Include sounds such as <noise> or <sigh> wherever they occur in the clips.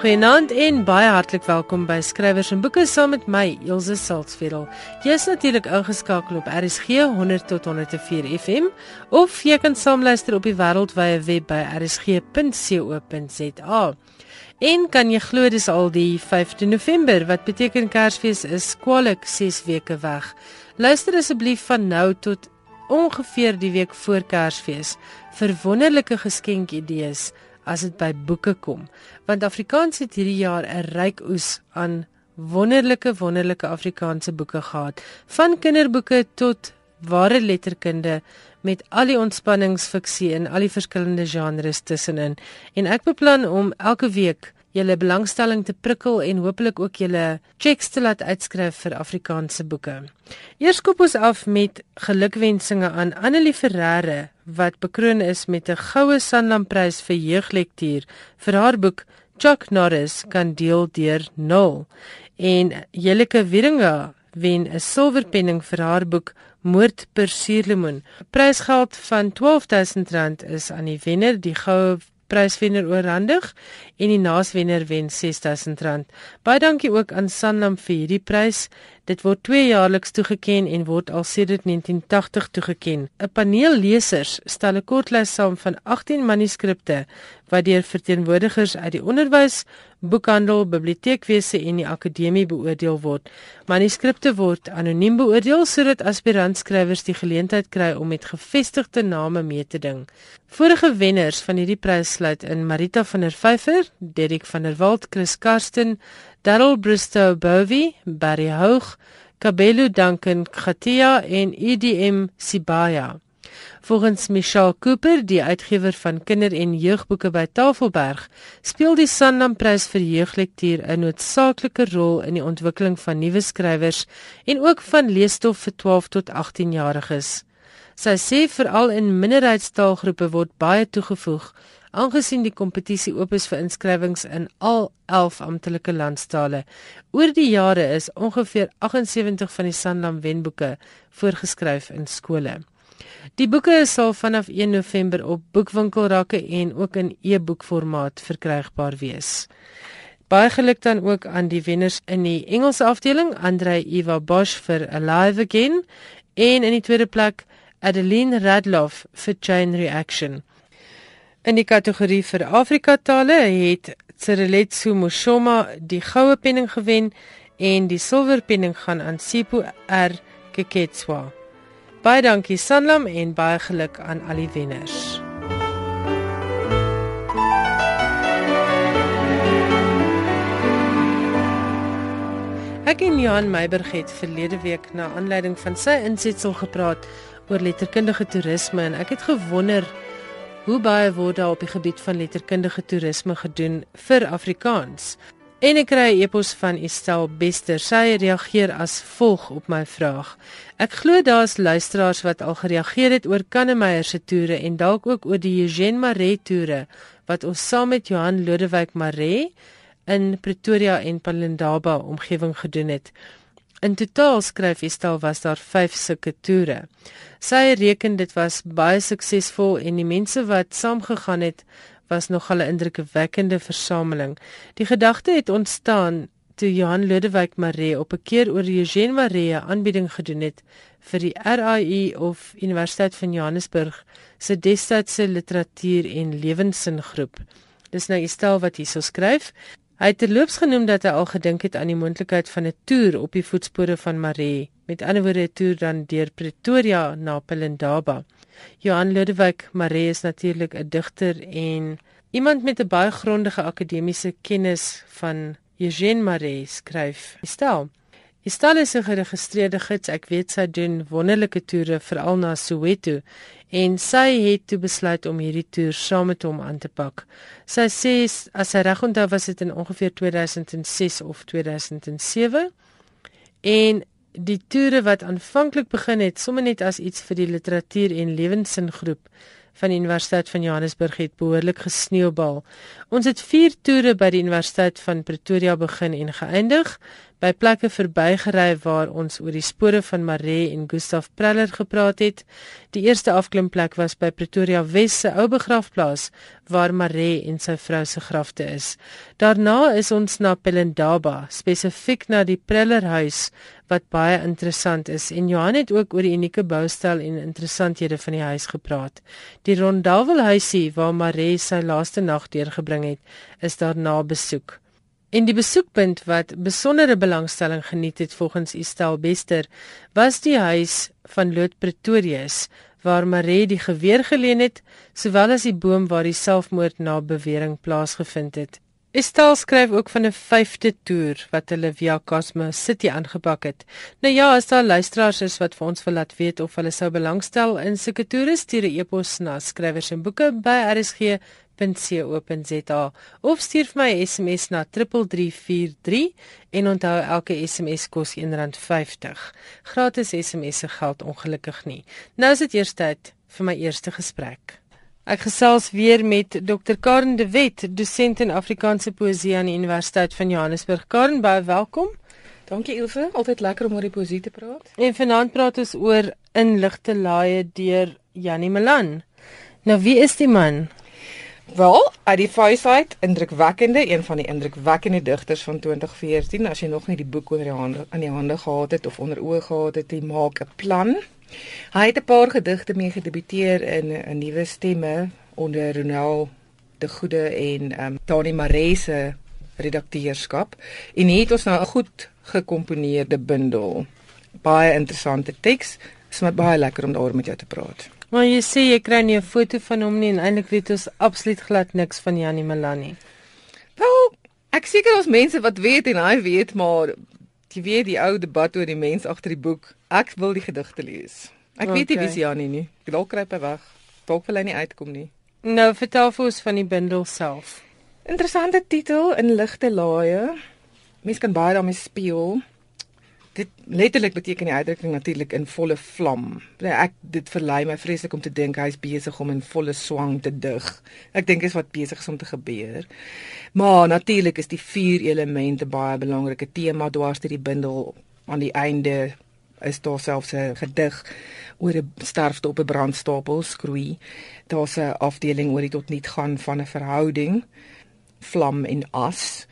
Goeienaand en baie hartlik welkom by Skrywers en Boeke saam met my Elsje Salzveld. Jy is natuurlik ingeskakel op RSG 100 tot 104 FM of jy kan saamluister op die wêreldwye web by rsg.co.za. En kan jy glo dis al die 5de November wat beteken Kersfees is kwaliek 6 weke weg. Luister asseblief van nou tot ongeveer die week voor Kersfees vir wonderlike geskenkidees as dit by boeke kom. Want Afrikaans het hierdie jaar 'n ryk oes aan wonderlike wonderlike Afrikaanse boeke gehad, van kinderboeke tot ware letterkunde met al die ontspanningsfiksie in al die verskillende genres tussenin. En ek beplan om elke week julle belangstelling te prikkel en hopelik ook julle checks te laat uitskryf vir Afrikaanse boeke. Eers koop ons af met gelukwensinge aan Annelie Ferreira wat bekroon is met 'n goue Sanlamprys vir jeuglektuur vir haar boek Chuck Norris kan deel deur 0 en Jelike Wieringa wen 'n silwerpenning vir haar boek Moord per suurlemoen. Prysgeld van R12000 is aan die wenner, die goue pryswenner oorhandig en die naaswenner wen R6000. Baie dankie ook aan Sanlam vir hierdie prys. Dit word tweejaarliks toegeken en word al sedert 1980 toegeken. 'n Paneel lesers stel 'n kortlys saam van 18 manuskripte wat deur verteenwoordigers uit die onderwys, boekhandel, biblioteekwese en die akademie beoordeel word. Manuskripte word anoniem beoordeel sodat aspirantskrywers die geleentheid kry om met gevestigde name mee te ding. Vorige wenners van hierdie prys sluit in Marita van der Vyver, Derek van der Walt, Chris Karsten, Darryl Bristow Bovey, Barry Hoog, Kabelu Duncan Khatia en EDM Sibaya. Volgens Michelle Cooper, die uitgewer van kinder- en jeugboeke by Tafelberg, speel die Sanlam Prys vir jeuglektuur 'n noodsaaklike rol in die ontwikkeling van nuwe skrywers en ook van leesstof vir 12 tot 18 jariges. Sy sê veral in minderheidstaalgroepe word baie toegevoeg aangesien die kompetisie oop is vir inskrywings in al 11 amptelike landstale. Oor die jare is ongeveer 78 van die Sanlam wenboeke voorgeskryf in skole. Die boeke sal vanaf 1 November op boekwinkelrakke en ook in e-boekformaat verkrygbaar wees. Baie geluk dan ook aan die wenners in die Engelse afdeling, Andre Eva Bosch vir Alive Again en in die tweede plek Adeline Radloff vir Chain Reaction. In die kategorie vir Afrika tale het Tsireletsu Moshoma die goue penning gewen en die silwer penning gaan aan Sipho R Keketswa. Baie dankie Sanlam en baie geluk aan al die wenners. Ek en Johan Meiberg het verlede week na aanleiding van sy insetsel gepraat oor letterkundige toerisme en ek het gewonder hoe baie word daar op die gebied van letterkundige toerisme gedoen vir Afrikaans. En ek kry 'n e-pos van Estel Bester. Sy reageer as volg op my vraag. Ek glo daar's luisteraars wat al gereageer het oor Kannemeyer se toere en dalk ook oor die Eugene Maree toere wat ons saam met Johan Lodewyk Maree in Pretoria en Palindaba omgewing gedoen het. In totaal skryf Estel was daar 5 sulke toere. Sy reken dit was baie suksesvol en die mense wat saamgegaan het was nog 'n indrukwekkende versameling. Die gedagte het ontstaan toe Johan Lodewyk Maree op 'n keer oor Eugene Maree aanbieding gedoen het vir die RAI of Universiteit van Johannesburg se destydse literatuur en lewenssin groep. Dis nou Estel wat hierso skryf. Hy het terloops genoem dat hy al gedink het aan die moontlikheid van 'n toer op die voetspore van Maree, met ander woorde 'n toer dan deur Pretoria na Pelindaba. Johan Lodewyk Maree is natuurlik 'n digter en iemand met 'n baie grondige akademiese kennis van Eugene Maree skryf. Stel, Stel is 'n geregistreerde gids. Ek weet sy doen wonderlike toere veral na Soweto en sy het toe besluit om hierdie toer saam met hom aan te pak. Sy sê as sy reg onthou was dit in ongeveer 2006 of 2007 en die toere wat aanvanklik begin het sommer net as iets vir die literatuur en lewenssin groep van die Universiteit van Johannesburg het behoorlik gesneeubal. Ons het 4 toere by die Universiteit van Pretoria begin en geëindig by plekke verbygery waar ons oor die spore van Maree en Gustaf Preller gepraat het. Die eerste afklimplek was by Pretoria Wes se ou begrafplaas waar Maree en sy vrou se grafte is. Daarna is ons na Pelindaba, spesifiek na die Preller huis wat baie interessant is en Johan het ook oor die unieke boustyl en interessanthede van die huis gepraat. Die Rondawel huisie waar Maree sy laaste nag deurgebring het, is daarna besoek. En die besoekpunt wat besondere belangstelling geniet het volgens Estel Bester was die huis van Loot Pretorius waar Marie die geweer geleen het sowel as die boom waar die selfmoord na bewering plaasgevind het. Estel skryf ook van 'n vyfde toer wat hulle via Cosmo City aangepak het. Nou ja, as daar luisteraars is wat vir ons wil laat weet of hulle sou belangstel in sulke toere, stuur 'n e-pos na skrywers en boeke by RSG www.rsg.co.za of stuur vir my SMS na 3343 en onthou elke SMS kos R1.50. Gratis SMS se geld ongelukkig nie. Nou is dit eers tyd vir my eerste gesprek. Ek gesels weer met Dr Karen de Wet, dosent in Afrikaanse poësie aan die Universiteit van Johannesburg. Karen, baie welkom. Dankie Ilse, altyd lekker om oor die poësie te praat. En vanaand praat ons oor Inligte laaie deur Janie Malan. Nou wie is die man? Wel, uit die Faisite, indrukwekkende, een van die indrukwekkende digters van 2014. As jy nog nie die boek onder die hande aan die hande gehad het of onder oë gehad het, jy maak 'n plan. Hy het 'n paar gedigte mee gedebuteer in 'n nuwe stemme onder Ronel de Goede en ehm um, Tani Marese redakteurskap. En hier het ons nou 'n goed gekomponeerde bundel. Baie interessante teks. Dit is my baie lekker om daaroor met jou te praat. Maar jy sê jy kry nie 'n foto van hom nie en eintlik weet ons absoluut glad niks van Janie Melanie. Wel, ek seker ons mense wat weet en hy weet, maar jy weet die ou debat oor die mens agter die boek. Ek wil die gedigte lees. Ek okay. weet nie wie se Janie nie. Dalk kry hy weg. Dalk wil hy nie uitkom nie. Nou vertel vir ons van die bundel self. Interessante titel in ligte laaie. Mens kan baie daarmee speel dit letterlik beteken die uitdrukking natuurlik in volle vlam. Ek dit verlei my vreeslik om te dink hy's besig om in volle swang te dig. Ek dink is wat besig is om te gebeur. Maar natuurlik is die vier elemente baie belangrike tema dwars deur die bundel aan die einde is daar selfs 'n gedig oor 'n sterfte op 'n brandstapel skroei. Daar's 'n afdeling oor die tot niet gaan van 'n verhouding vlam en as.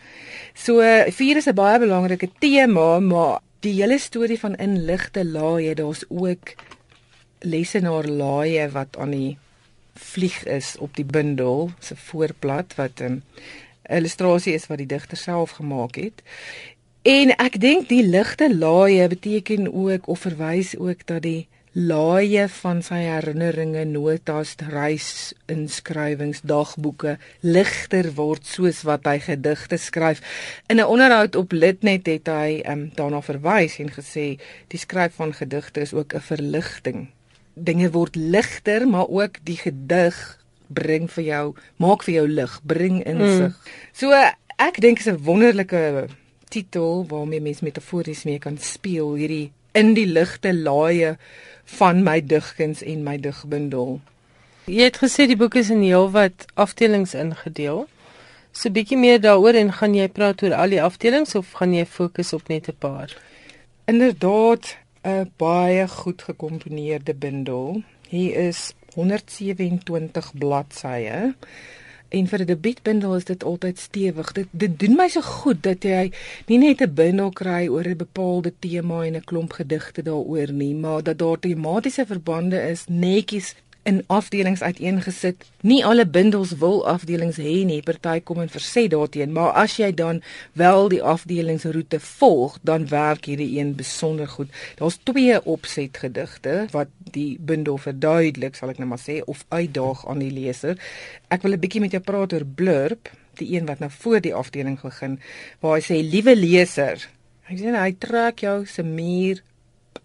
So vier is 'n baie belangrike tema, maar die hele storie van inligte laaie, daar's ook lesenaar laaie wat aan die vlieg is op die bundel se voorblad wat 'n um, illustrasie is wat die digter self gemaak het. En ek dink die ligte laaie beteken ook of verwys ook dat die laaie van sy herinneringe, notas, reisinskrywings, dagboeke ligter word soos wat hy gedigte skryf. In 'n onderhoud op Litnet het hy um, daarna verwys en gesê die skryf van gedigte is ook 'n verligting. Dinge word ligter, maar ook die gedig bring vir jou, maak vir jou lig, bring insig. Mm. So ek dink is 'n wonderlike titel waarmee mens metafories mee kan speel hierdie in die ligte laaie van my digkuns en my digbundel. Jy het gesê die boek is in heelwat afdelings ingedeel. So bietjie meer daaroor en gaan jy praat oor al die afdelings of gaan jy fokus op net 'n paar? Inderdaad, 'n baie goed gekomponeerde bundel. Hier is 127 bladsye. En vir 'n debuutbundel is dit altyd stewig. Dit dit doen my so goed dat jy nie net 'n bundel kry oor 'n bepaalde tema en 'n klomp gedigte daaroor nie, maar dat daar tematiese verbande is netjies in afdelings uiteengesit. Nie alle bundels wil afdelings hê nie. Party kom en versê daarteen, maar as jy dan wel die afdelingsroete volg, dan werk hierdie een besonder goed. Daar's twee opsetgedigte wat die bundel verduidelik, sal ek nou maar sê, of uitdaag aan die leser. Ek wil 'n bietjie met jou praat oor blurb, die een wat nou voor die afdeling begin, waar hy sê: "Liewe leser, hy sê hy trek jou se muur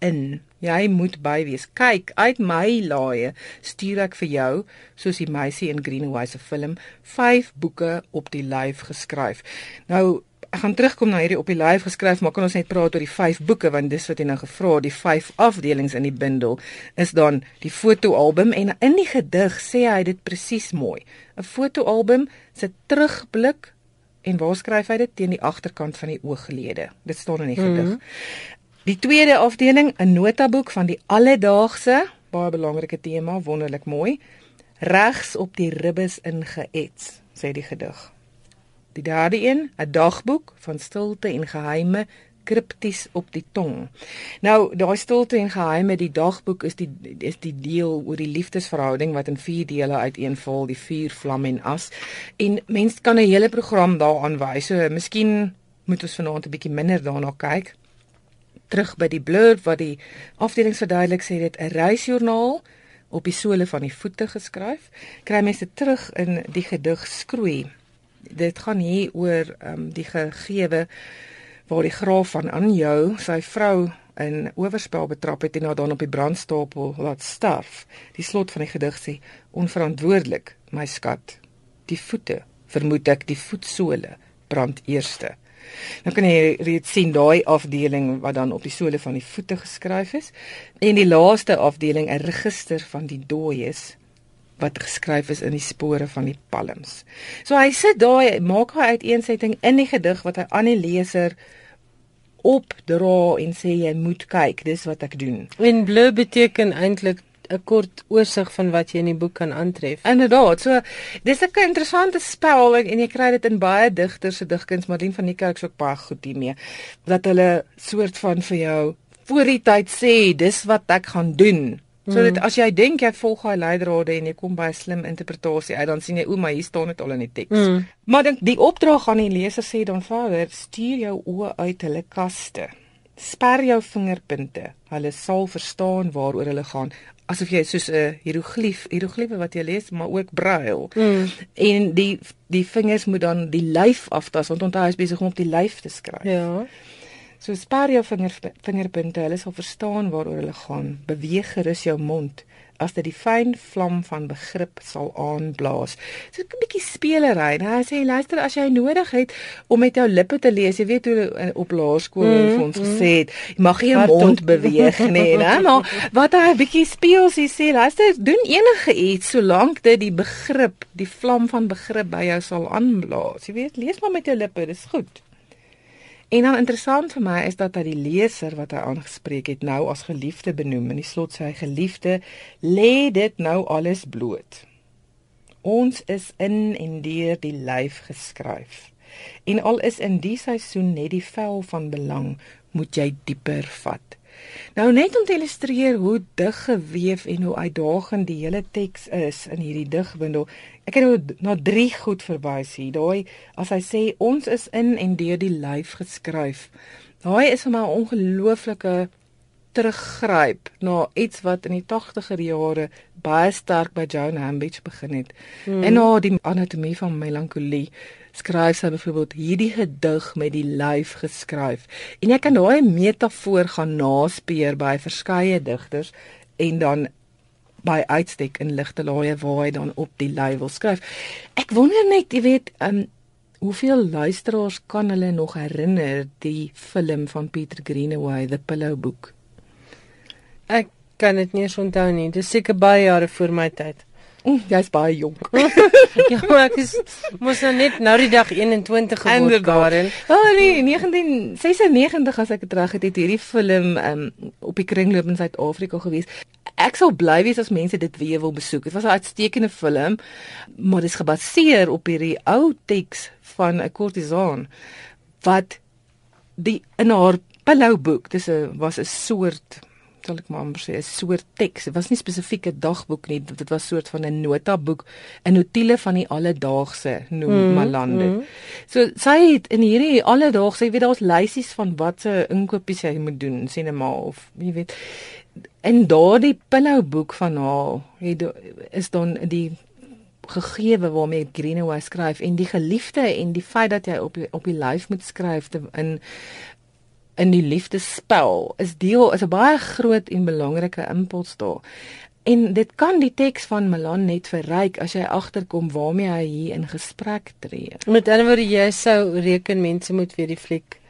in Jy moet by wees. Kyk, uit my laaie stuur ek vir jou, soos die meisie in Greenway se film, 5 boeke op die lyf geskryf. Nou, ek gaan terugkom na hierdie op die lyf geskryf, maar kan ons net praat oor die 5 boeke want dis wat jy nou gevra, die 5 afdelings in die bundel is dan die fotoalbum en in die gedig sê hy dit presies mooi. 'n Fotoalbum se terugblik en waar skryf hy dit teen die agterkant van die ooglede. Dit staan in die gedig. Mm -hmm. Die tweede afdeling, 'n notaboek van die alledaagse, baie belangrike tema, wonderlik mooi. Regs op die ribbes ingeets, sê die gedig. Die derde een, 'n dagboek van stilte en geheime kripties op die tong. Nou, daai stilte en geheime, die dagboek is die is die deel oor die liefdesverhouding wat in vier dele uiteenval, die vier vlam en as. En mens kan 'n hele program daaraan wys. So, miskien moet ons vanaand 'n bietjie minder daarna kyk. Terug by die blurb wat die afdeling verduidelik sê dit 'n reisjoernaal op die sole van die voete geskryf. Kry mense terug in die gedig skroei. Dit gaan hier oor ehm um, die gegewe waar die graaf van Anjou sy vrou in oorspel betrap het en haar dan op die brandstapel laat sterf. Die slot van die gedig sê onverantwoordelik, my skat. Die voete, vermoed ek die voetsole brand eerste. Nou kan jy reeds sien daai afdeling wat dan op die sole van die voete geskryf is en die laaste afdeling 'n register van die dooies wat geskryf is in die spore van die palms. So hy sit daai maak hy uiteensetting in die gedig wat hy aan die leser opdra en sê jy moet kyk, dis wat ek doen. En blou beteken eintlik 'n kort oorsig van wat jy in die boek kan aantref. Inderdaad. So dis 'n interessante spel en jy kry dit in baie digters se digkuns, Marlene van die Kerk is ook baie goed hiermee dat hulle soort van vir jou voor die tyd sê dis wat ek gaan doen. So dit mm. as jy dink jy volg daai leidrade en jy kom by 'n slim interpretasie uit, dan sien jy o, maar hier staan dit al in die teks. Mm. Maar dink die opdrag aan die leser sê dan verder, stuur jou oë uit hulle kaste. Sper jou vingerpunte. Hulle sal verstaan waaroor hulle gaan asof jy soos 'n hieroglief, hierogliefe wat jy lees, maar ook braille. Mm. En die die vingers moet dan die lyf aftas want onthou hy is besig om op die lyf te skryf. Ja. So spaar jou vinger vingerpunte, hulle sal verstaan waaroor hulle gaan. Beweeg gerus jou mond as dit die fyn vlam van begrip sal aanblaas. So 'n bietjie spelery. Nou hy sê luister as jy nodig het om met jou lippe te lees, jy weet hoe op laerskool mm, vir ons mm. gesê het, jy mag nie jou mond beweeg nie, né? <laughs> Maar wat hy 'n bietjie speel, hy sê luister, doen enige iets solank dit die begrip, die vlam van begrip by jou sal aanblaas. Jy weet, lees maar met jou lippe, dis goed. En dan interessant vir my is dat hy die leser wat hy aangespreek het nou as geliefde benoem in die slot sê hy geliefde lê dit nou alles bloot. Ons is in en deur die lyf geskryf. En al is in die seisoen net die vel van belang, moet jy dieper vat. Nou net om te illustreer hoe dig geweef en hoe uitdagend die hele teks is in hierdie digbundel. Ek het nou na drie goed verby sien. Daai as hy sê ons is in en deur die lyf geskryf. Daai is vir my 'n ongelooflike teruggryp na iets wat in die 80er jare baie sterk by Joan Hambidge begin het. Hmm. En na die anatomie van melankolie skryf sy byvoorbeeld hierdie gedig met die lyf geskryf. En jy kan daai metafoor gaan naspeur by verskeie digters en dan by uitstek in ligte laaie waar hy dan op die wil skryf. Ek wonder net, jy weet, um hoeveel luisteraars kan hulle nog herinner die film van Peter Greenaway, The Pillow Book? Ek kan dit nie eens onthou nie. Dis seker baie jare voor my tyd. Mm, Jy's baie jonk. <laughs> ja, maar ek is mos nou net nou die dag 21 geword daarin. Wel nee, 1996 as ek dit reg het, het hierdie film um, op die kringloop in Suid-Afrika gewees. Ek sou bly wees as mense dit weer wil besoek. Dit was 'n uitstekende film, maar dit is gebaseer op hierdie ou teks van 'n kortisaan wat die in haar pillow boek, dis 'n was 'n soort sal ek maar amper sê 'n soort teks. Dit was nie spesifiek 'n dagboek nie, dit was soort van 'n notaboek, 'n notule van die alledaagse noem mm, Malande. Mm. So sy het in hierdie alledaagse, jy weet daar's lysies van watse inkopies jy moet doen, net maar of jy weet en daardie pillow boek van haar het is dan die gegewe waarmee Greenaway skryf en die geliefde en die feit dat jy op op die lyf moet skryf te, in in die liefdespel is deel is 'n baie groot en belangrike impuls daar. En dit kan die teks van Milan net verryk as jy agterkom waarmee hy hier in gesprek tree. Met ander woorde jy sou reken mense moet weer die fliek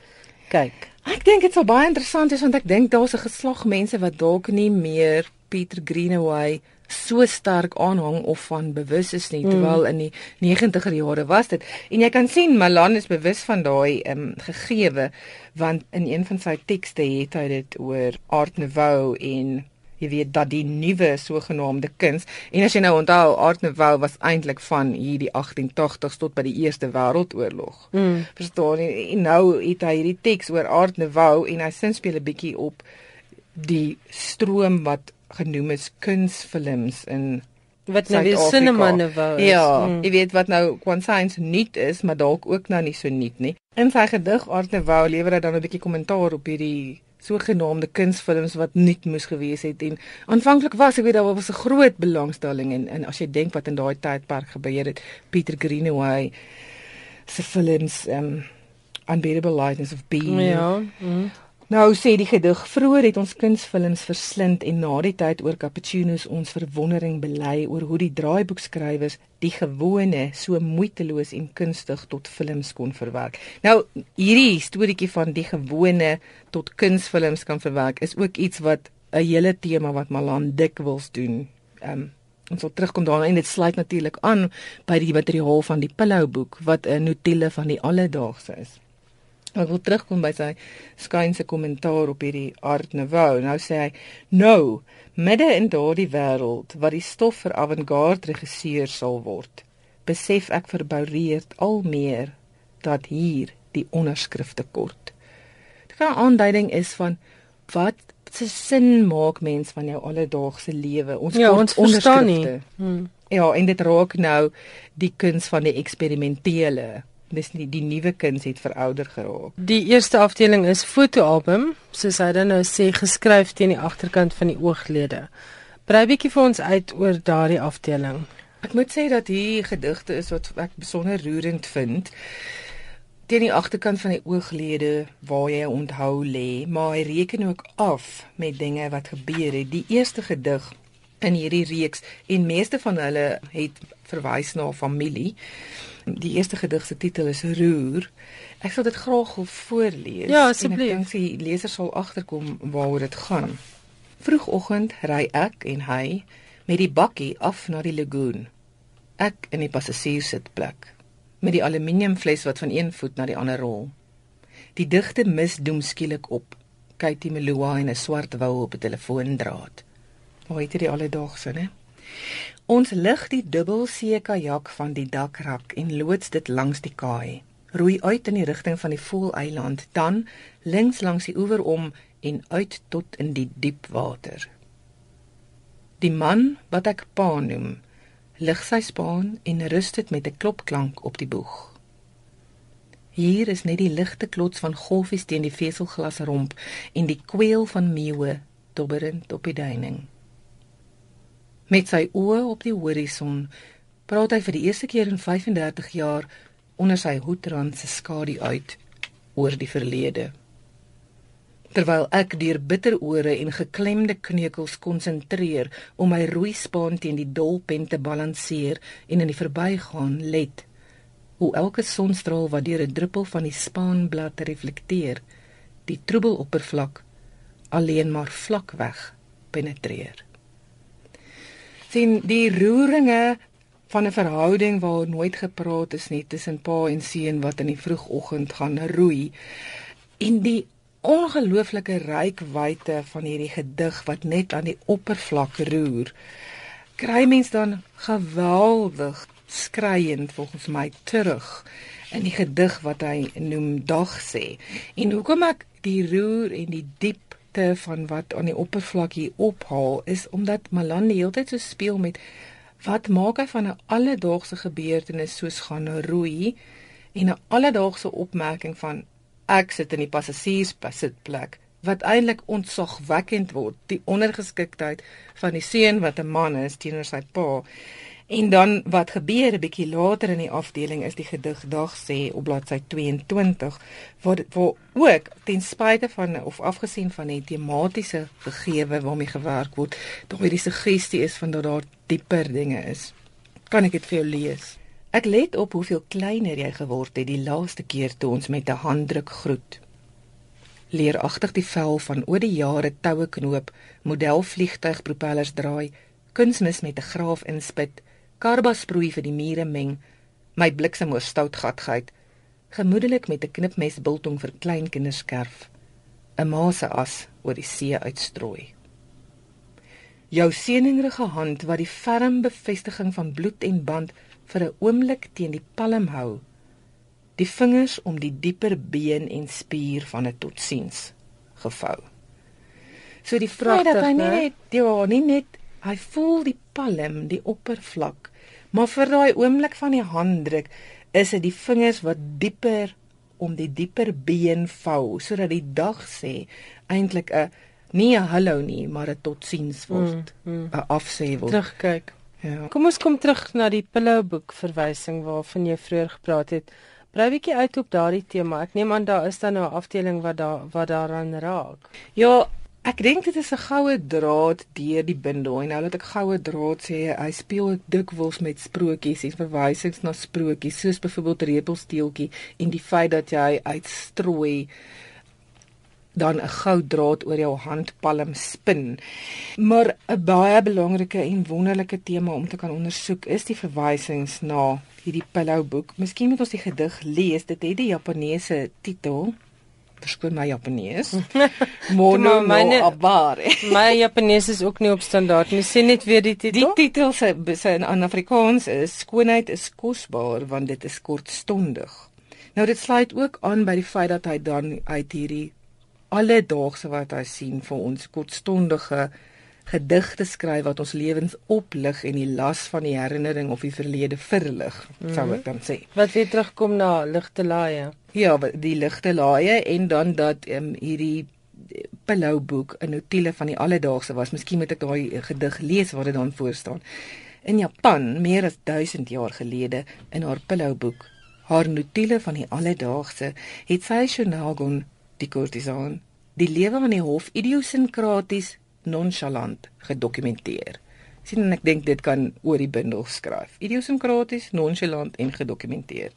kyk. Ek dink dit sal baie interessant wees want ek dink daar's 'n geslag mense wat dalk nie meer Peter Greenaway so sterk aanhang of van bewus is nie terwyl in die 90er jare was dit en jy kan sien Malan is bewus van daai ehm um, gegewe want in een van sy tekste het hy dit oor Art Nouveau en jy weet dat die nuwe sogenaamde kuns en as jy nou onthou Art Nouveau was eintlik van hier die 1880s tot by die Eerste Wêreldoorlog. Mm. Verstaan jy? En nou het hy hierdie teks oor Art Nouveau en hy sin speel 'n bietjie op die stroom wat genoem is kunsfilms in Wat nou weer cinema nouveau is. Ja, Mm. jy weet wat nou Kwansins nuut is, maar dalk ook nou nie so nuut nie. In sy gedig Art Nouveau lewer hy dan 'n bietjie kommentaar op hierdie sogenaamde kunsfilms wat nuut moes gewees het en aanvanklik was ek weet daar was 'n groot belangstelling en en as jy dink wat in daai tydperk gebeur het, Peter Greenaway se films um Unbearable Lightness of Being Ja. Mm. Nou sê die gedig vroeër het ons kunsfilms verslind en na die tyd oor cappuccinos ons verwondering bely oor hoe die draaiboekskrywers die gewone so moeiteloos en kunstig tot films kon verwerk. Nou hierdie storieetjie van die gewone tot kunsfilms kan verwerk is ook iets wat 'n hele tema wat Malan dikwels doen. Ehm um, ons sal terugkom daarna en dit sluit natuurlik aan by die materiaal van die Pillow boek wat 'n notule van die alledaagse is. Ek wil terugkom by sy skynse kommentaar op hierdie Art Nouveau. Nou sê hy: "Nou, midde in daardie wêreld wat die stof vir avant-garde regisseurs sal word, besef ek verboureerd al meer dat hier die onderskrifte kort." Dit 'n aanduiding is van wat se sin maak mens van jou alledaagse lewe? Ons Ja, ons verstaan nie. onderskrifte. Mm. Ja, en dit raak nou die kuns van die eksperimentele. Dis nie die nuwe kuns het verouder geraak. Die eerste afdeling is fotoalbum, soos hy dan nou sê geskryf teen die agterkant van die ooglede. Brei bietjie vir ons uit oor daardie afdeling. Ek moet sê dat hier gedigte is wat ek besonder roerend vind. Teen die agterkant van die ooglede waar jy onthou lê, maar hy reken ook af met dinge wat gebeur het. Die eerste gedig in hierdie reeks en meeste van hulle het verwys na familie. Die eerste gedig se titel is Roer. Ek sal dit graag wil voorlees. Ja, En asseblief. Ek dink die leser sal agterkom waaroor dit gaan. Vroegoggend ry ek en hy met die bakkie af na die lagoon. Ek in die passasierssitplek met die aluminiumfles wat van een voet na die ander rol. Die digte mis doem skielik op. Katie Meloa en 'n swart wou op 'n telefoondraad. Hoe het dit alledaagse, né? Ons lig die dubbelsee kajak van die dakrak en loods dit langs die kaai. Roei uit in die rigting van die Voeleiland, dan links langs die oewer om en uit tot in die diep water. Die man wat ek pa noem, lig sy spaan en rus dit met 'n klopklank op die boeg. Hier is net die ligte klots van golfies teen die veselglasromp en die kweel van meeuwe dobberend op die duining. Met sy oë op die horison praat hy vir die eerste keer in 35 jaar onder sy hoedrand se skadu uit oor die verlede. Terwyl ek deur bitterore en geklemde kneukels konsentreer om my roeispaan teen die dolpen te balanseer en in die verbygaan let hoe elke sonstraal wat deur 'n druppel van die spaanblad reflekteer, die troebel oppervlak alleen maar vlakweg penetreer. Sien die roeringe van 'n verhouding waar nooit gepraat is nie tussen pa en seun wat in die vroegoggend gaan roei. En die ongelooflike rykwyte van hierdie gedig wat net aan die oppervlak roer kry mens dan geweldig skreiend volgens my terug in die gedig wat hy noem dag sê. En hoekom ek die roer en die diepte van wat aan die oppervlak hier ophaal is omdat Malan die hele tyd so speel met wat maak hy van 'n alledaagse gebeurtenis soos gaan roei en 'n alledaagse opmerking van ek sit in die passasierssitplek wat eintlik ontsagwekkend word die ondergeskiktheid van die seun wat 'n man is teenoor sy pa en dan wat gebeur 'n bietjie later in die afdeling is die gedig dag sê op bladsy 22 waar waar ook ten spyte van of afgesien van die tematiese gegewe waarmee gewerk word daar hierdie suggestie is van dat daar dieper dinge is kan ek dit vir jou lees Ek let op hoeveel kleiner jy geword het die laaste keer toe ons met 'n handdruk groet. Leeragtig die vel van oor die jare toue knoop, modelvliegtuigpropellers draai, kunsmis met 'n graaf inspit, karba sproei vir die mure meng, my bliksem oor stout gat gehad, gemoedelik met 'n knipmes biltong vir klein kinders skerf, 'n ma se as oor die see uitstrooi. Jou seëningrige hand wat die ferm bevestiging van bloed en band vir 'n oomblik teen die palm hou, die vingers om die dieper been en spier van 'n totsiens gevou. So die vraag dat hy nie net ja, nie net hy voel die palm, die oppervlak, maar vir daai oomblik van die handdruk is dit die vingers wat dieper om die dieper been vou sodat die dag sê eintlik 'n nie 'n hallo nie, maar 'n totsiens word, 'n mm, mm. afsê word. Terugkyk. Ja. Kom ons kom terug na die pillowboek verwysing waarvan jy vroeër gepraat het. Brei bietjie uit op daardie tema. Ek neem aan daar is dan nou 'n afdeling wat daar wat daaraan raak. Ja, Ek dink dit is 'n goue draad deur die bindel en nou dat ek goue draad sê, hy speel dikwels met sprokies en verwysings na sprokies, soos byvoorbeeld repelsteeltjie en die feit dat jy uitstrooi dan 'n goue draad oor jou handpalm spin. Maar 'n baie belangrike en wonderlike tema om te kan ondersoek is die verwysings na hierdie pillow boek. Miskien moet ons die gedig lees. Dit het die Japaneese titel verskoon my Japanees. <laughs> Mono no abare. my Japanees is ook nie op standaard nie. Sê net weer die titel. Die titel se se in Afrikaans is skoonheid is kosbaar want dit is kortstondig. Nou dit sluit ook aan by die feit dat hy dan uit hierdie alledaagse wat hy sien vir ons kortstondige gedigte skryf wat ons lewens oplig en die las van die herinnering of die verlede verlig, mm -hmm. sou ek dan sê. Wat weer terugkom na ligte laaie. Ja, die ligte laaie en dan dat um, hierdie pillow boek 'n notule van die alledaagse was. Miskien moet ek daai gedig lees waar dit dan voor staan. In Japan, meer as 1000 jaar gelede, in haar pillow boek, haar notule van die alledaagse, het sy Shonagon, die kurtisaan, die lewe aan die hof idiosinkraties nonchalant gedokumenteer. Sien en ek dink dit kan oor die bundel skryf. Idiosinkraties, nonchalant en gedokumenteer.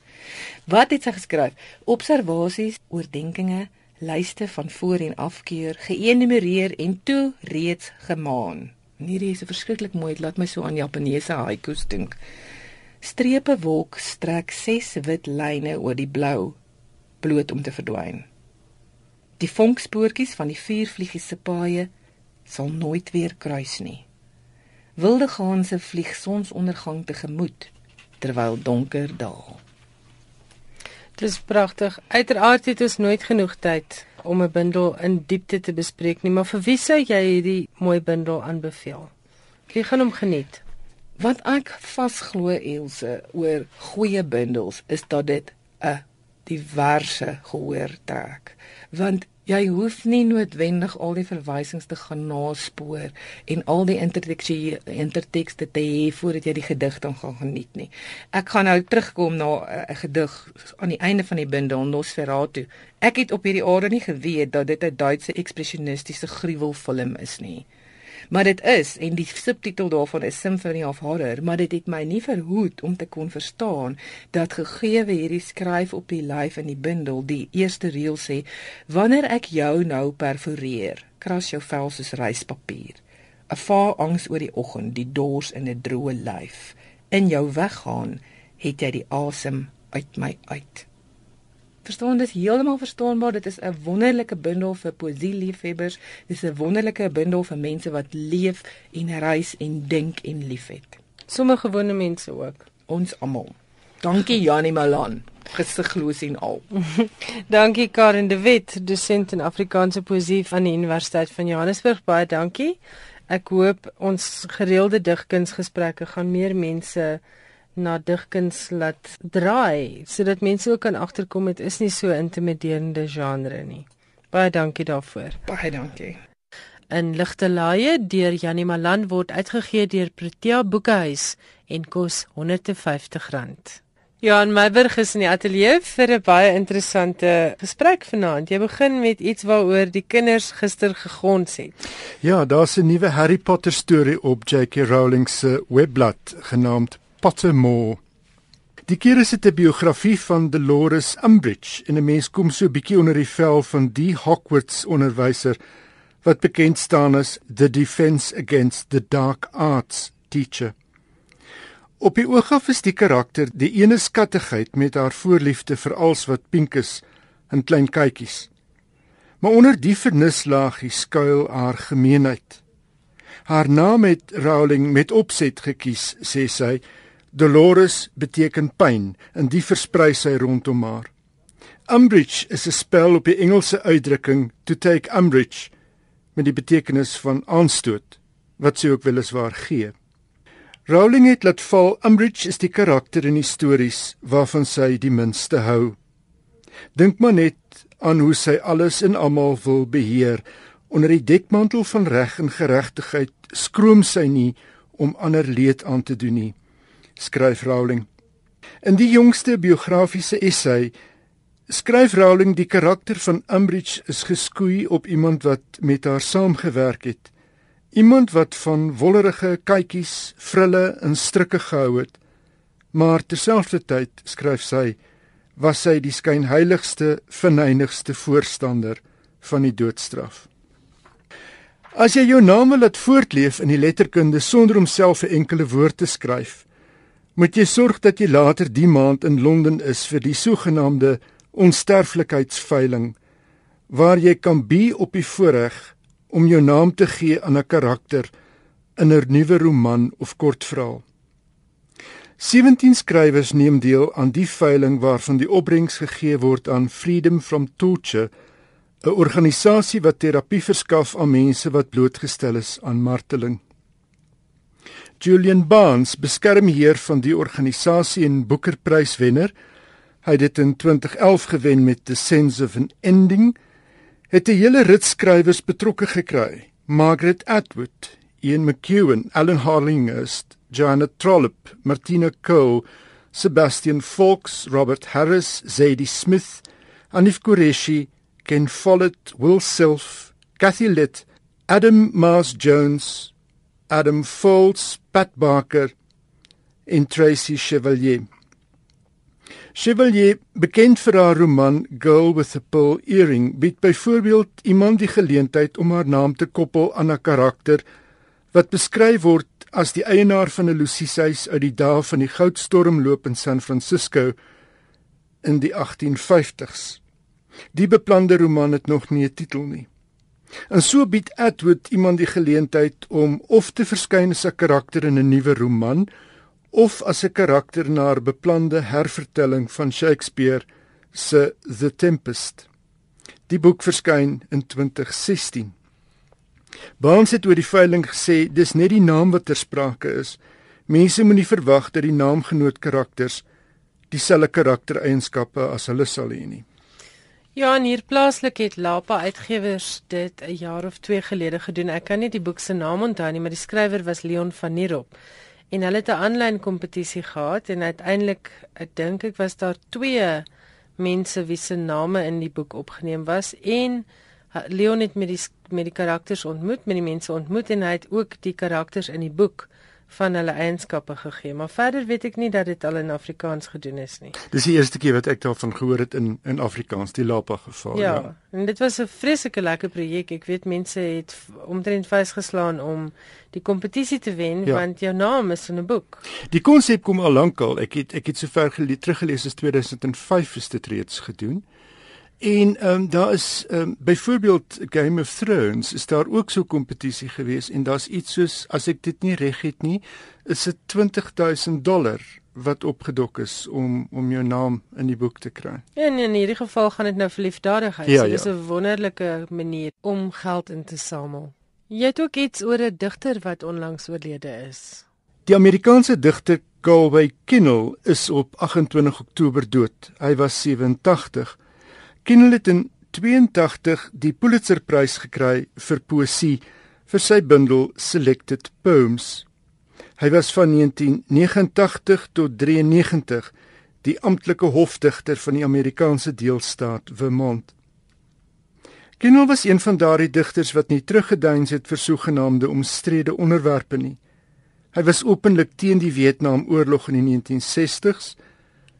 Wat het sy geskryf? Observasies, oordeenkings, lyste van voor en afkeur, geënumereer en toe reeds gemaan. Hierdie is 'n verskriklik mooi, dit laat my so aan Japaneese haikus dink. Strepe wolk strek ses wit lyne oor die blou, bloot om te verdwyn. Die vonkspoortjies van die vier vliegies se paaie sal nooit weer kruis nie. Wilde ganse vlieg sonsondergang tegemoet terwyl donker daal. Dis pragtig. Uiteraard het ons nooit genoeg tyd om 'n bundel in diepte te bespreek nie, maar vir wie sou jy hierdie mooi bundel aanbeveel? Wie gaan hom geniet? Wat ek vasglo Elsje oor goeie bundels is dat dit 'n diverse gehoor trek. Want Jy hoef nie noodwendig al die verwysings te gaan naspoor en al die interteksie intertekste te hê voordat jy die gedig dan gaan geniet nie. Ek gaan nou terugkom na eh, 'n gedig aan die einde van die bundel Nosferatu. Ek het op hierdie aarde nie geweet dat dit 'n Duitse ekspressionistiese gruwelfilm is nie maar dit is en die subtitel daarvan is Symphony of Horror, maar dit het my nie verhoed om te kon verstaan dat gegee hierdie skryf op die lyf in die bundel die eerste reël sê wanneer ek jou nou perforeer, kras jou vel soos ryspapier. 'n Vaar angs oor die oggend, die dors in 'n droë lyf. In jou weggaan het jy die asem uit my uit verstaan dis heeltemal verstaanbaar. Dit is 'n wonderlike bundel vir poesie liefhebbers. Dis 'n wonderlike bundel vir mense wat leef en reis en dink en liefhet. Sommige gewone mense ook. Ons almal. Dankie Janie Malan. Gesigloos en al. <laughs> Dankie Karen de Wet dosent in Afrikaanse poesie van die Universiteit van Johannesburg. Baie dankie. Ek hoop ons gereelde digkunsgesprekke gaan meer mense na digkuns laat draai sodat mense ook kan agterkom dit is nie so intimiderende genre nie. Baie dankie daarvoor. Baie dankie. In Ligte Laaie deur Janie Malan word uitgegee deur Protea Boekehuis en kos R150. Ja, en Meiburg is in die ateljee vir 'n baie interessante gesprek vanaand. Jy begin met iets waaroor die kinders gister gegons het. Ja, daar's 'n nuwe Harry Potter storie op J.K. Rowling se webblad genaamd Pottermore. Die keer is dit 'n biografie van Dolores Umbridge en 'n mens kom so 'n bietjie onder die vel van die Hogwarts onderwyser wat bekend staan as The Defense Against the Dark Arts Teacher. Op die oog af is die karakter die ene skattigheid met haar voorliefde vir alles wat pink is en klein kykies. Maar onder die vernislaagie skuil haar gemeenheid. Haar naam het Rowling met opset gekies, sê sy. Dolores beteken pyn en die versprei sy rondom haar. Umbridge is 'n spel op die Engelse uitdrukking to take umbrage met die betekenis van aanstoot wat sy ook weliswaar gee. Rowling het laat val Umbridge is die karakter in die stories waarvan sy die minste hou. Dink maar net aan hoe sy alles en almal wil beheer onder die dekmantel van reg en geregtigheid skroom sy nie om ander leed aan te doen nie skryf Rowling. In die jongste biografiese essay skryf Rowling die karakter van Umbridge is geskoei op iemand wat met haar saamgewerk het. Iemand wat van wollerige kykies frille en strikke gehou het. Maar terselfdertyd skryf sy was sy die skynheiligste verneinigste voorstander van die doodstraf. As jy jou naam wil laat voortleef in die letterkunde sonder om self 'n enkele woord te skryf, moet jy sorg dat jy later die maand in Londen is vir die sogenaamde onsterflikheidsveiling waar jy kan bi op die voorreg om jou naam te gee aan 'n karakter in 'n nuwe roman of kortverhaal. 17 skrywers neem deel aan die veiling waarvan die opbrengs gegee word aan Freedom from Torture 'n organisasie wat terapie verskaf aan mense wat blootgestel is aan marteling. Julian Barnes, beskermheer van die organisasie en Booker-pryswenner, hy het dit in 2011 gewen met The Sense of an Ending, het 'n hele rit skrywers betrokke gekry. Margaret Atwood, Ian McEwan, Alan Harlinghurst, Joanna Trollope, Martina Cole, Sebastian Fawkes, Robert Harris, Zadie Smith, Anif Qureshi Ken Follett, Will Self, Kathy Litt, Adam Mars Jones, Adam Foltz, Pat Barker en Tracy Chevalier. Chevalier, bekend vir haar roman Girl with a Pearl Earring, bied byvoorbeeld iemand die geleentheid om haar naam te koppel aan 'n karakter wat beskryf word as die eienaar van 'n Luciehuis uit die dae van die goudstormloop in San Francisco in die 1850s. Die beplande roman het nog nie 'n titel nie. En so bied Atwood iemand die geleentheid om of te verskyn as 'n karakter in 'n nuwe roman of as 'n karakter na 'n beplande hervertelling van Shakespeare se The Tempest. Die boek verskyn in 2016. Barnes het oor die veiling gesê dis net die naam wat ter sprake is. Mense moenie verwag dat die naamgenoot karakters dieselfde karaktereienskappe as hulle sal hê nie. Ja, en hier plaaslik het Lapa Uitgewers dit 'n jaar of 2 gelede gedoen. Ek kan nie die boek se naam onthou nie, maar die skrywer was Leon van Nierop. En hulle het 'n aanlyn kompetisie gehad en uiteindelik, ek dink ek was daar 2 mense wie se name in die boek opgeneem was en Leon het met die met die karakters ontmoet, met die mense ontmoet en hy het ook die karakters in die boek van hulle eienskappe gegee, maar verder weet ek nie dat dit al in Afrikaans gedoen is nie. Dis die eerste keer wat ek daarvan gehoor het in in Afrikaans, die Lapa geval. Ja, ja. en dit was 'n vreeslike lekker projek. Ek weet mense het omtrent vasgeslaan om die kompetisie te wen ja. want jou naam is in 'n boek. Die konsep kom al lank al. Ek het ek het sover teruggelees as 2005 is dit reeds gedoen. En ehm um, daar is ehm um, byvoorbeeld Game of Thrones is daar ook so kompetisie gewees en daar's iets soos as ek dit nie reg het nie, is dit 20000 dollar wat opgedok is om om jou naam in die boek te kry. Ja, nee, in hierdie geval gaan dit nou vir liefdadigheid. Ja, so dis ja. 'n wonderlike manier om geld in te samel. Jy het ook iets oor 'n digter wat onlangs oorlede is. Die Amerikaanse digter Galway Kinnell is op 28 Oktober dood. Hy was 87. Kinnell het in 82 die Pulitzerprys gekry vir poësie vir sy bundel Selected Poems. Hy was van 1989 tot 93 die amptelike hofdigter van die Amerikaanse deelstaat Vermont. Kinnell was een van daardie digters wat nie teruggeduins het vir sogenaamde omstrede onderwerpe nie. Hy was openlik teen die Vietnamoorlog in die 1960s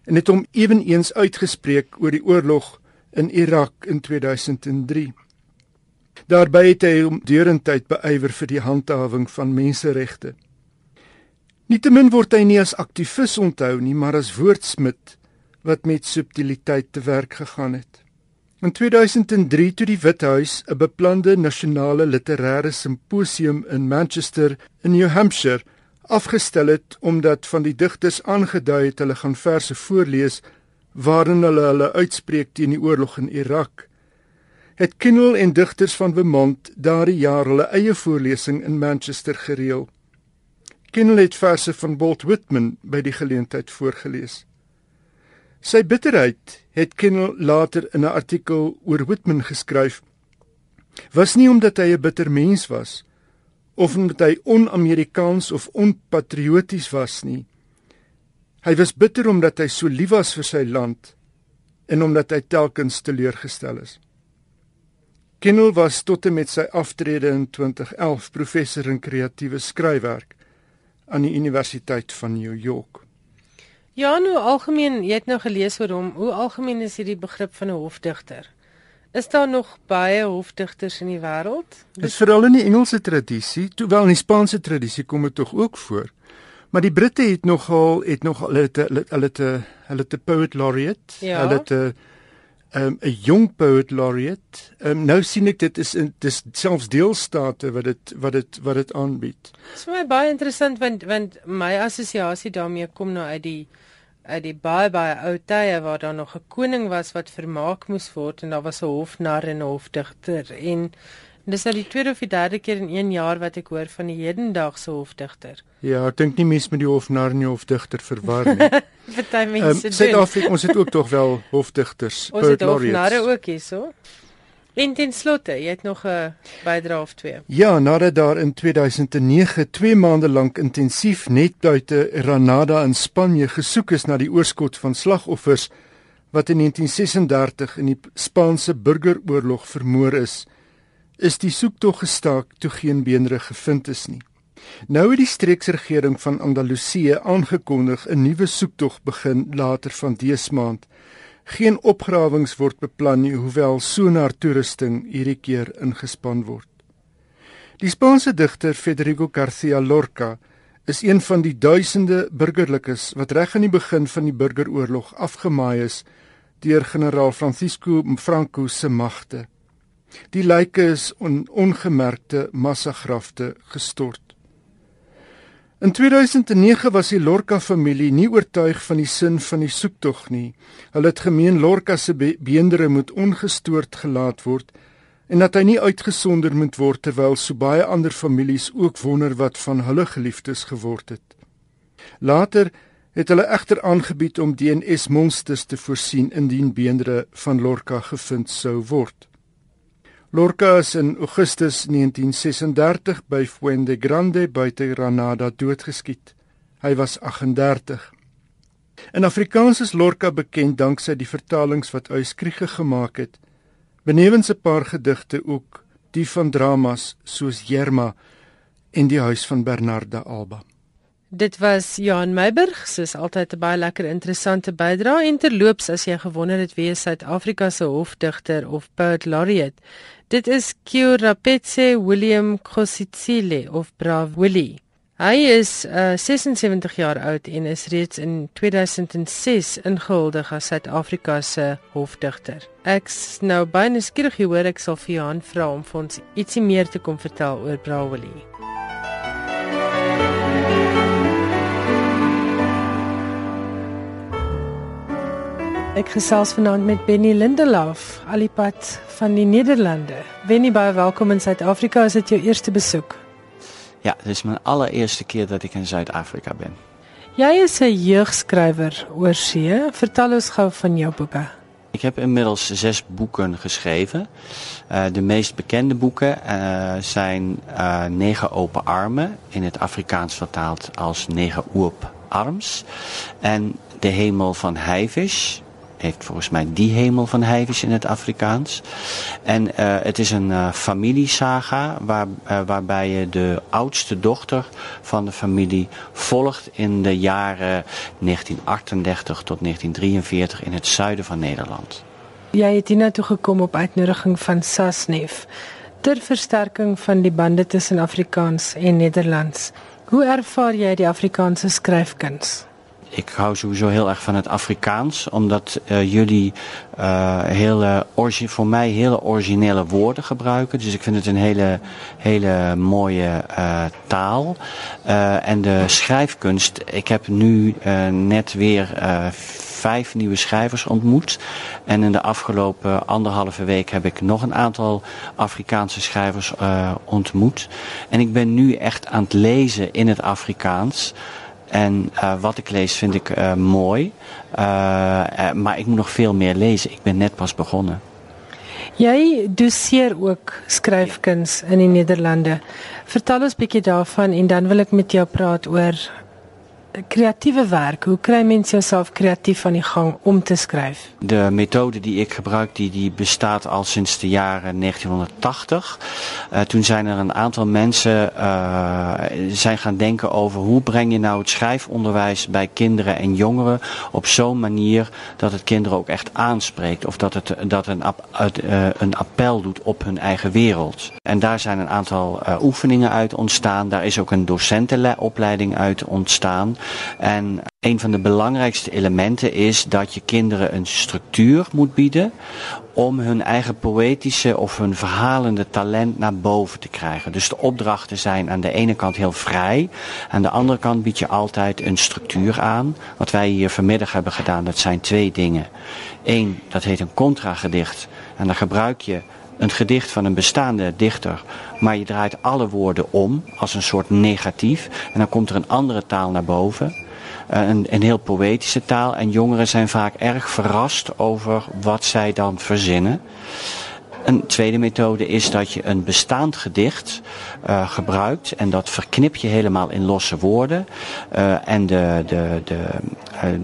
en het hom eweneens uitgespreek oor die oorlog in Irak in 2003. Daarby het hy om deurentyd beywer vir die handhawing van menseregte. Nietemin word hy nie as aktivis onthou nie, maar as woordsmid wat met subtiliteit te werk gegaan het. In 2003 toe die Withuis 'n beplande nasionale literêre simposium in Manchester in New Hampshire afgestel het omdat van die digters aangedui het hulle gaan verse voorlees waarin hulle hulle uitspreek teen die oorlog in Irak. Het Kindle en digters van Vermont daardie jaar hulle eie voorlesing in Manchester gereël. Kindle het verse van Walt Whitman by die geleentheid voorgeles. Sy bitterheid het Kindle later in 'n artikel oor Whitman geskryf was nie omdat hy 'n bitter mens was of omdat hy on-Amerikaans of onpatrioties was nie. Hy was bitter omdat hy so lief was vir sy land en omdat hy telkens teleurgestel is. Kindle was tot en met sy aftrede in 2011 professor in kreatiewe skryfwerk aan die Universiteit van New York. Ja, nou algemeen, jy het nou gelees oor hom. Hoe algemeen is hierdie begrip van 'n hofdigter? Is daar nog baie hofdigters in die wêreld? Dis veral in die Engelse tradisie, terwyl in die Spaanse tradisie kom dit tog ook voor. Maar die Britte het nogal het nog hulle het hulle het hulle het 'n poet laureate, ja. hulle het 'n um, 'n jong poet laureate. Um, nou sien ek dit is in dis selfs deelstate wat dit wat dit wat dit aanbied. Dit is vir my baie interessant want want my assosiasie daarmee kom nou uit die uit die baie baie ou tye waar daar nog 'n koning was wat vermaak moes word en daar was 'n hofnar en 'n hofdigter en dis al die tweede of die derde keer in 1 jaar wat ek hoor van die hedendaagse hofdigter. Ja, ek dink nie mense met die hofnar en die hofdigter verwar nie. <laughs> Party mense um, doen. Suid-Afrika, ons het ook tog wel hofdigters. Ons het hofnare ook hierso. En ten slotte, jy het nog 'n bydrae of twee. Ja, nadat daar in 2009 2 maande lank intensief net buite Granada in Spanje gesoek is na die oorskot van slagoffers wat in 1936 in die Spaanse burgeroorlog vermoor is, is die soektog gestaak toe geen beenre gevind is nie. Nou het die streeksregering van Andalusië aangekondig 'n nuwe soektog begin later van dese maand Geen opgrawings word beplan nie, hoewel sonar toerusting hierdie keer ingespan word. Die Spaanse digter Federico García Lorca is een van die duisende burgerlikes wat reg aan die begin van die burgeroorlog afgemaai is deur generaal Francisco Franco se magte. Die lyke is on ongemerkte massagrafte gestort. In 2009 was die Lorca familie nie oortuig van die sin van die soektog nie. Hulle het gemeen Lorca se beendere moet ongestoord gelaat word en dat hy nie uitgesonder moet word terwyl so baie ander families ook wonder wat van hulle geliefdes geword het. Later het hulle egter aangebied om DNS monsters te voorsien indien beendere van Lorca gevind sou word. Lorca is in Augustus 1936 by Fuente Grande buite Granada doodgeskiet. Hy was 38. In Afrikaans is Lorca bekend danksy die vertalings wat Uyskriege gemaak het. Benewens 'n paar gedigte ook die van dramas soos Jerma en die huis van Bernarda Alba. Dit was Johan Meiburg, soos altyd 'n baie lekker interessante bydrae en terloops as jy gewonder het wie Suid-Afrika se hofdigter of poet laureate Dit is Kyurapetse William Kositsile of Brav Willie. Hy is uh, 76 jaar oud en is reeds in 2006 ingehuldig as Suid-Afrika se hofdigter. Ek's nou baie nuuskierig hoor ek sal vir Johan vra om vir ons ietsie meer te kom vertel oor Brav Willie. Ek gesels vanaand met Benny Lindelaf, alipad van die Nederlande. Benny, baie welkom in Suid-Afrika. Is dit jou eerste besoek? Ja, dit is mijn allereerste keer dat ik in Zuid-Afrika ben. Jij is een jeugdschrijver oor see. Vertel ons gauw van jouw boeken. Ik heb inmiddels zes boeken geschreven. Uh, de meest bekende boeken uh, zijn uh, Negen Open Armen, in het Afrikaans vertaald als Negen Oop Arms. En De Hemel van Heivisch, heeft volgens mij die hemel van Heivis in het Afrikaans. En uh, het is een uh, familiesaga waar, uh, waarbij je de oudste dochter van de familie volgt in de jaren 1938 tot 1943 in het zuiden van Nederland. Jij het hier naartoe gekomen op uitnodiging van Sasnef. Ter versterking van die bande tussen Afrikaans en Nederlands, hoe ervaar jy die Afrikaanse skryfkuns? Ik hou sowieso heel erg van het Afrikaans, omdat uh, jullie uh, hele, voor mij hele originele woorden gebruiken. Dus ik vind het een hele, hele mooie uh, taal. en de schrijfkunst, ik heb nu net weer vijf nieuwe schrijvers ontmoet. En in de afgelopen anderhalve week heb ik nog een aantal Afrikaanse schrijvers ontmoet. En ik ben nu echt aan het lezen in het Afrikaans. En uh, wat ik lees vind ik uh, mooi. Uh, maar ik moet nog veel meer lezen. Ik ben net pas begonnen. Jy doseer ook skryfkuns in die Nederlande. Vertel ons 'n bietjie daarvan en dan wil ek met jou praat oor creatieve werk. Hoe kry mens jouself creatief aan die gang om te schrijven? De methode die ik gebruik, die, die bestaat al sinds de jaren 1980. Uh, toen zijn er een aantal mensen uh, zijn gaan denken over hoe breng je nou het schrijfonderwijs bij kinderen en jongeren op zo'n manier dat het kinderen ook echt aanspreekt. Of dat het dat een, uh, een appel doet op hun eigen wereld. En daar zijn een aantal oefeningen uit ontstaan. Daar is ook een docentenopleiding uit ontstaan. En een van de belangrijkste elementen is dat je kinderen een structuur moet bieden om hun eigen poëtische of hun verhalende talent naar boven te krijgen. Dus de opdrachten zijn aan de ene kant heel vrij, aan de andere kant bied je altijd een structuur aan. Wat wij hier vanmiddag hebben gedaan, dat zijn twee dingen. Eén, dat heet een contragedicht en dan gebruik je een gedicht van een bestaande dichter, maar je draait alle woorden om als een soort negatief en dan komt er een andere taal naar boven. Eh, een, een heel poëtische taal en jongeren zijn vaak erg verrast over wat zij dan verzinnen. Een tweede methode is dat je een bestaand gedicht uh, gebruikt en dat verknip je helemaal in losse woorden. Uh, en de, de, de,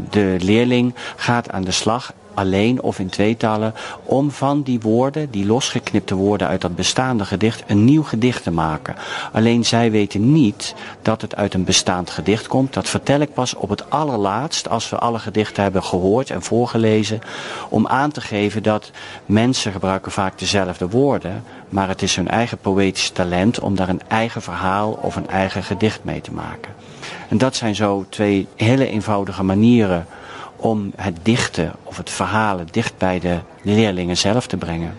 de leerling gaat aan de slag alleen of in tweetallen, om van die woorden, die losgeknipte woorden uit dat bestaande gedicht, een nieuw gedicht te maken. Alleen zij weten niet dat het uit een bestaand gedicht komt. Dat vertel ik pas op het allerlaatst, als we alle gedichten hebben gehoord en voorgelezen, om aan te geven dat mensen gebruiken vaak dezelfde woorden, maar het is hun eigen poëtisch talent om daar een eigen verhaal of een eigen gedicht mee te maken. En dat zijn zo twee hele eenvoudige manieren om het dichten of het verhalen dicht bij de leerlingen zelf te brengen.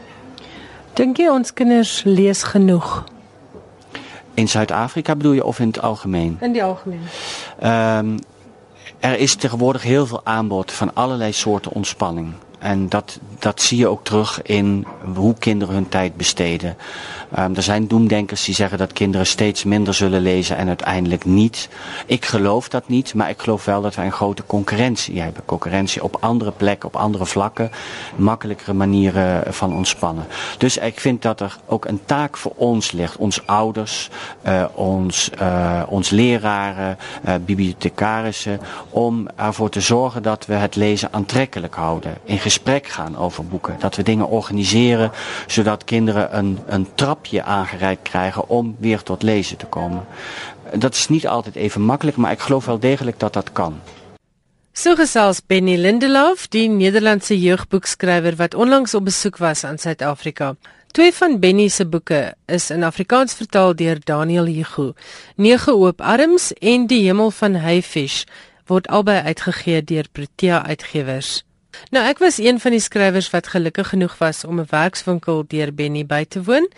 Denk je ons kinders lees genoeg? In Zuid-Afrika bedoel je of in het algemeen? In het algemeen. Um, er is tegenwoordig heel veel aanbod van allerlei soorten ontspanning. En dat, dat zie je ook terug in hoe kinderen hun tijd besteden. Um, er zijn doemdenkers die zeggen dat kinderen steeds minder zullen lezen en uiteindelijk niet. Ik geloof dat niet, maar ik geloof wel dat wij een grote concurrentie hebben. Concurrentie op andere plekken, op andere vlakken. Makkelijkere manieren van ontspannen. Dus ik vind dat er ook een taak voor ons ligt. Ons ouders, uh, ons, uh, ons leraren, uh, bibliothecarissen. Om ervoor te zorgen dat we het lezen aantrekkelijk houden. In gesprek gaan over boeken. Dat we dingen organiseren zodat kinderen een, een trapje aangereikt krijgen om weer tot lezen te komen. Dat is niet altijd even makkelijk, maar ik geloof wel degelijk dat dat kan. So gesels Benny Lindelof, die Nederlandse jeugboekskrywer wat onlangs op besoek was aan Suid-Afrika. Twee van Benny se boeke is in Afrikaans vertaal deur Daniel Hugo. Nege oop arms en Die hemel van Hayfish word albei uitgegee deur Protea Uitgewers. Nou ek was een van die skrywers wat gelukkig genoeg was om 'n werkswinkel deur Benny by te woon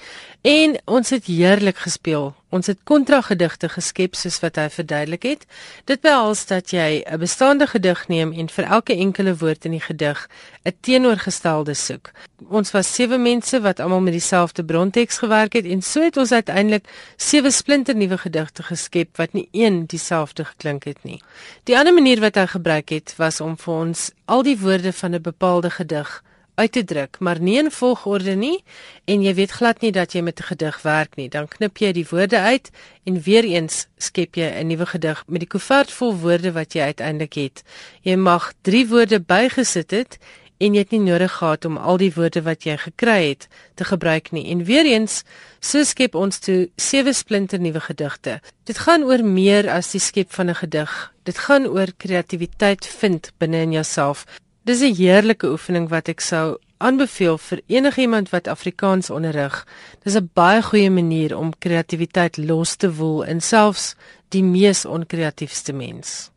en ons het heerlik gespeel. Ons het kontragedigte geskep soos wat hy verduidelik het. Dit behels dat jy 'n bestaande gedig neem en vir elke enkele woord in die gedig 'n teenoorgestelde soek. Ons was sewe mense wat almal met dieselfde bronteks gewerk het en so het ons uiteindelik sewe splinternuwe gedigte geskep wat nie een dieselfde geklink het nie. Die ander manier wat hy gebruik het was om vir ons al die woorde van 'n bepaalde gedig uit te druk, maar nie in volgorde nie en jy weet glad nie dat jy met 'n gedig werk nie. Dan knip jy die woorde uit en weer eens skep jy 'n nuwe gedig met die koevert vol woorde wat jy uiteindelik het. Jy mag 3 woorde bygesit het en jy het nie nodig gehad om al die woorde wat jy gekry het te gebruik nie. En weer eens, so skep ons toe sewe splinter nuwe gedigte. Dit gaan oor meer as die skep van 'n gedig. Dit gaan oor kreatiwiteit vind binne in jouself. Dis 'n heerlike oefening wat ek sou aanbeveel vir enigiemand wat Afrikaans onderrig. Dis 'n baie goeie manier om kreatiwiteit los te woel in selfs die mees onkreatiefste mens.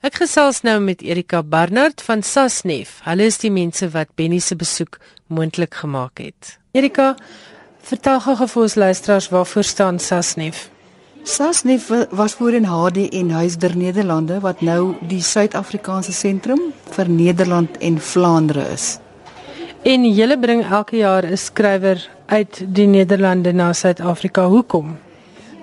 Ek gesels nou met Erika Barnard van Sasnef. Hulle is die mense wat Benny se besoek moontlik gemaak het. Erika, vertel gou vir ons luisteraars waarvoor staan Sasnef? Sasnef was voorheen HDN Huis der Nederlande wat nou die Suid-Afrikaanse sentrum vir Nederland en Vlaandere is. En julle bring elke jaar 'n skrywer uit die Nederlande na Suid-Afrika. Hoekom?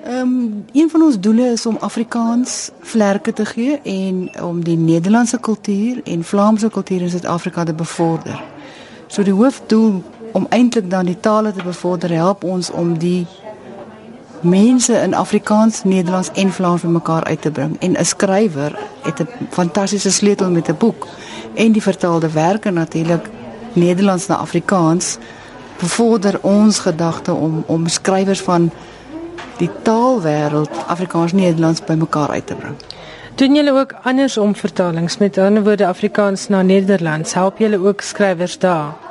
Ehm um, een van ons doele is om Afrikaans vlerke te gee en om die Nederlandse kultuur en Vlaamse kultuur in Suid-Afrika te bevorder. So die hoofdoel om eintlik dan die tale te bevorder help ons om die mense in Afrikaans, Nederlands en Vlaams bymekaar uit te bring. En 'n skrywer het 'n fantastiese sleutel met 'n boek en die vertaalde werke natuurlik Nederlands na Afrikaans bevorder ons gedagte om om skrywers van die taalwêreld Afrikaans-Nederlands bymekaar uit te bring. Doen julle ook andersom vertalings met ander woorde Afrikaans na Nederlands? Help julle ook skrywers daar?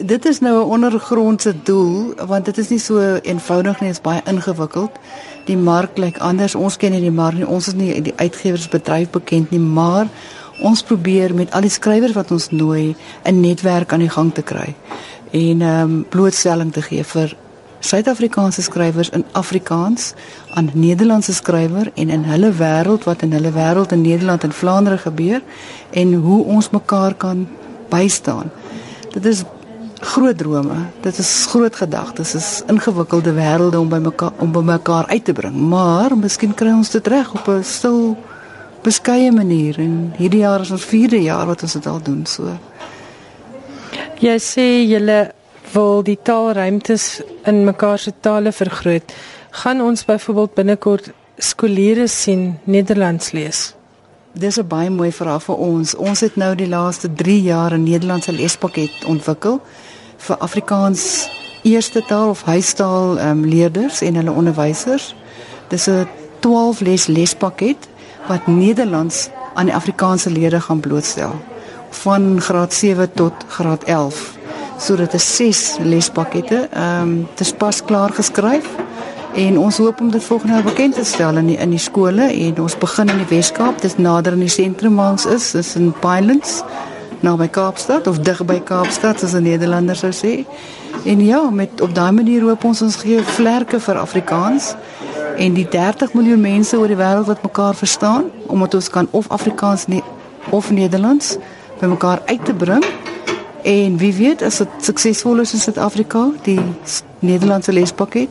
Dit is nou 'n ondergrondse doel want dit is nie so eenvoudig nie, dit is baie ingewikkeld. Die mark lyk anders. Ons ken nie die mark nie. Ons is nie die uitgewersbedryf bekend nie, maar ons probeer met al die skrywers wat ons nooi 'n netwerk aan die gang te kry en ehm um, blootstelling te gee vir Suid-Afrikaanse skrywers in Afrikaans aan Nederlandse skrywer en in hulle wêreld wat in hulle wêreld in Nederland en Vlaandere gebeur en hoe ons mekaar kan bystaan. Dit is groot drome. Dit is groot gedagtes. Is ingewikkelde wêrelde om by mekaar om by mekaar uit te bring. Maar miskien kry ons dit reg op 'n stil beskeie manier en hierdie jaar is ons 4de jaar wat ons dit al doen so. Jy sê julle wil die taalruimtes in mekaar se tale vergroot. Gaan ons byvoorbeeld binnekort skooliere sien Nederlands lees? Dis 'n baie mooi vraag vir ons. Ons het nou die laaste 3 jaar 'n Nederlandse lespakket ontwikkel vir Afrikaans eerste taal of huistaal um, leerders en hulle onderwysers. Dis 'n 12 les lespakket wat Nederlands aan die Afrikaanse leerders gaan blootstel van graad 7 tot graad 11 so dit is 6 lespakkette. Ehm um, dit is pas klaar geskryf en ons hoop om dit volgende jaar bekend te stel in die, in die skole en ons begin in die Wes-Kaap. Dit is nader aan die sentrum waar ons is, is in Pinelands naby Kaapstad of dig by Kaapstad as 'n Nederlander sou sê. En ja, met op daai manier hoop ons ons gee vlerke vir Afrikaans en die 30 miljoen mense oor die wêreld wat mekaar verstaan omdat ons kan of Afrikaans nie of Nederlands by mekaar uit te bring En wie weet as dit suksesvol is in Suid-Afrika, die Nederlandse lespakket,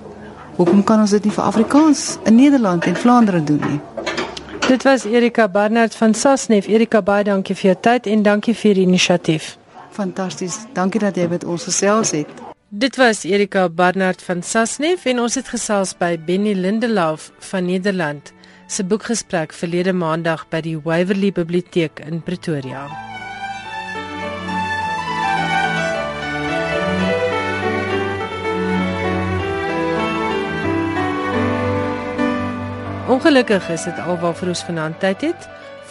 hoekom kan ons dit nie vir Afrikaans in Nederland en Vlaandere doen nie? Dit was Erika Barnard van Sasnef. Erika, baie dankie vir jou tyd en dankie vir die inisiatief. Fantasties. Dankie dat jy met ons gesels het. Dit was Erika Barnard van Sasnef en ons het gesels by Benny Lindeloof van Nederland se boekgesprek verlede maandag by die Waverley Biblioteek in Pretoria. Ongelukkig is dit alwaarvoor ons vanaand tyd het.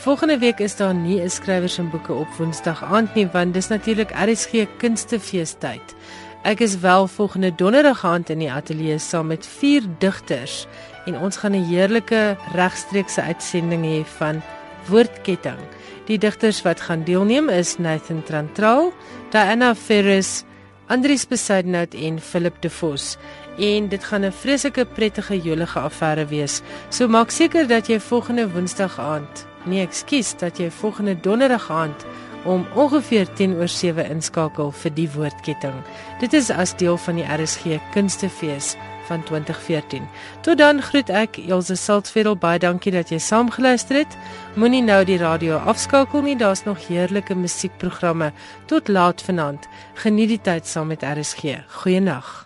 Volgende week is daar nie 'n skrywers en boeke op Woensdag aand nie want dis natuurlik RSG Kunstefeestyd. Ek is wel volgende donderdag aand in die ateljee saam met vier digters en ons gaan 'n heerlike regstreekse uitsending hê van Woordketting. Die digters wat gaan deelneem is Nathan Trantral, Diana Ferris, Andries Besuidnout en Philip De Vos en dit gaan 'n vreeslike prettige jolige affære wees. So maak seker dat jy volgende Woensdag aand, nee, ekskuus, dat jy volgende Donderdag aand om ongeveer 10 oor 7 inskakel vir die woordketting. Dit is as deel van die RSG Kunstefees van 2014. Tot dan groet ek Elsje Saltzfeld baie dankie dat jy saamgeluister het. Moenie nou die radio afskakel nie, daar's nog heerlike musiekprogramme tot laat vanaand. Geniet die tyd saam met RSG. Goeienaand.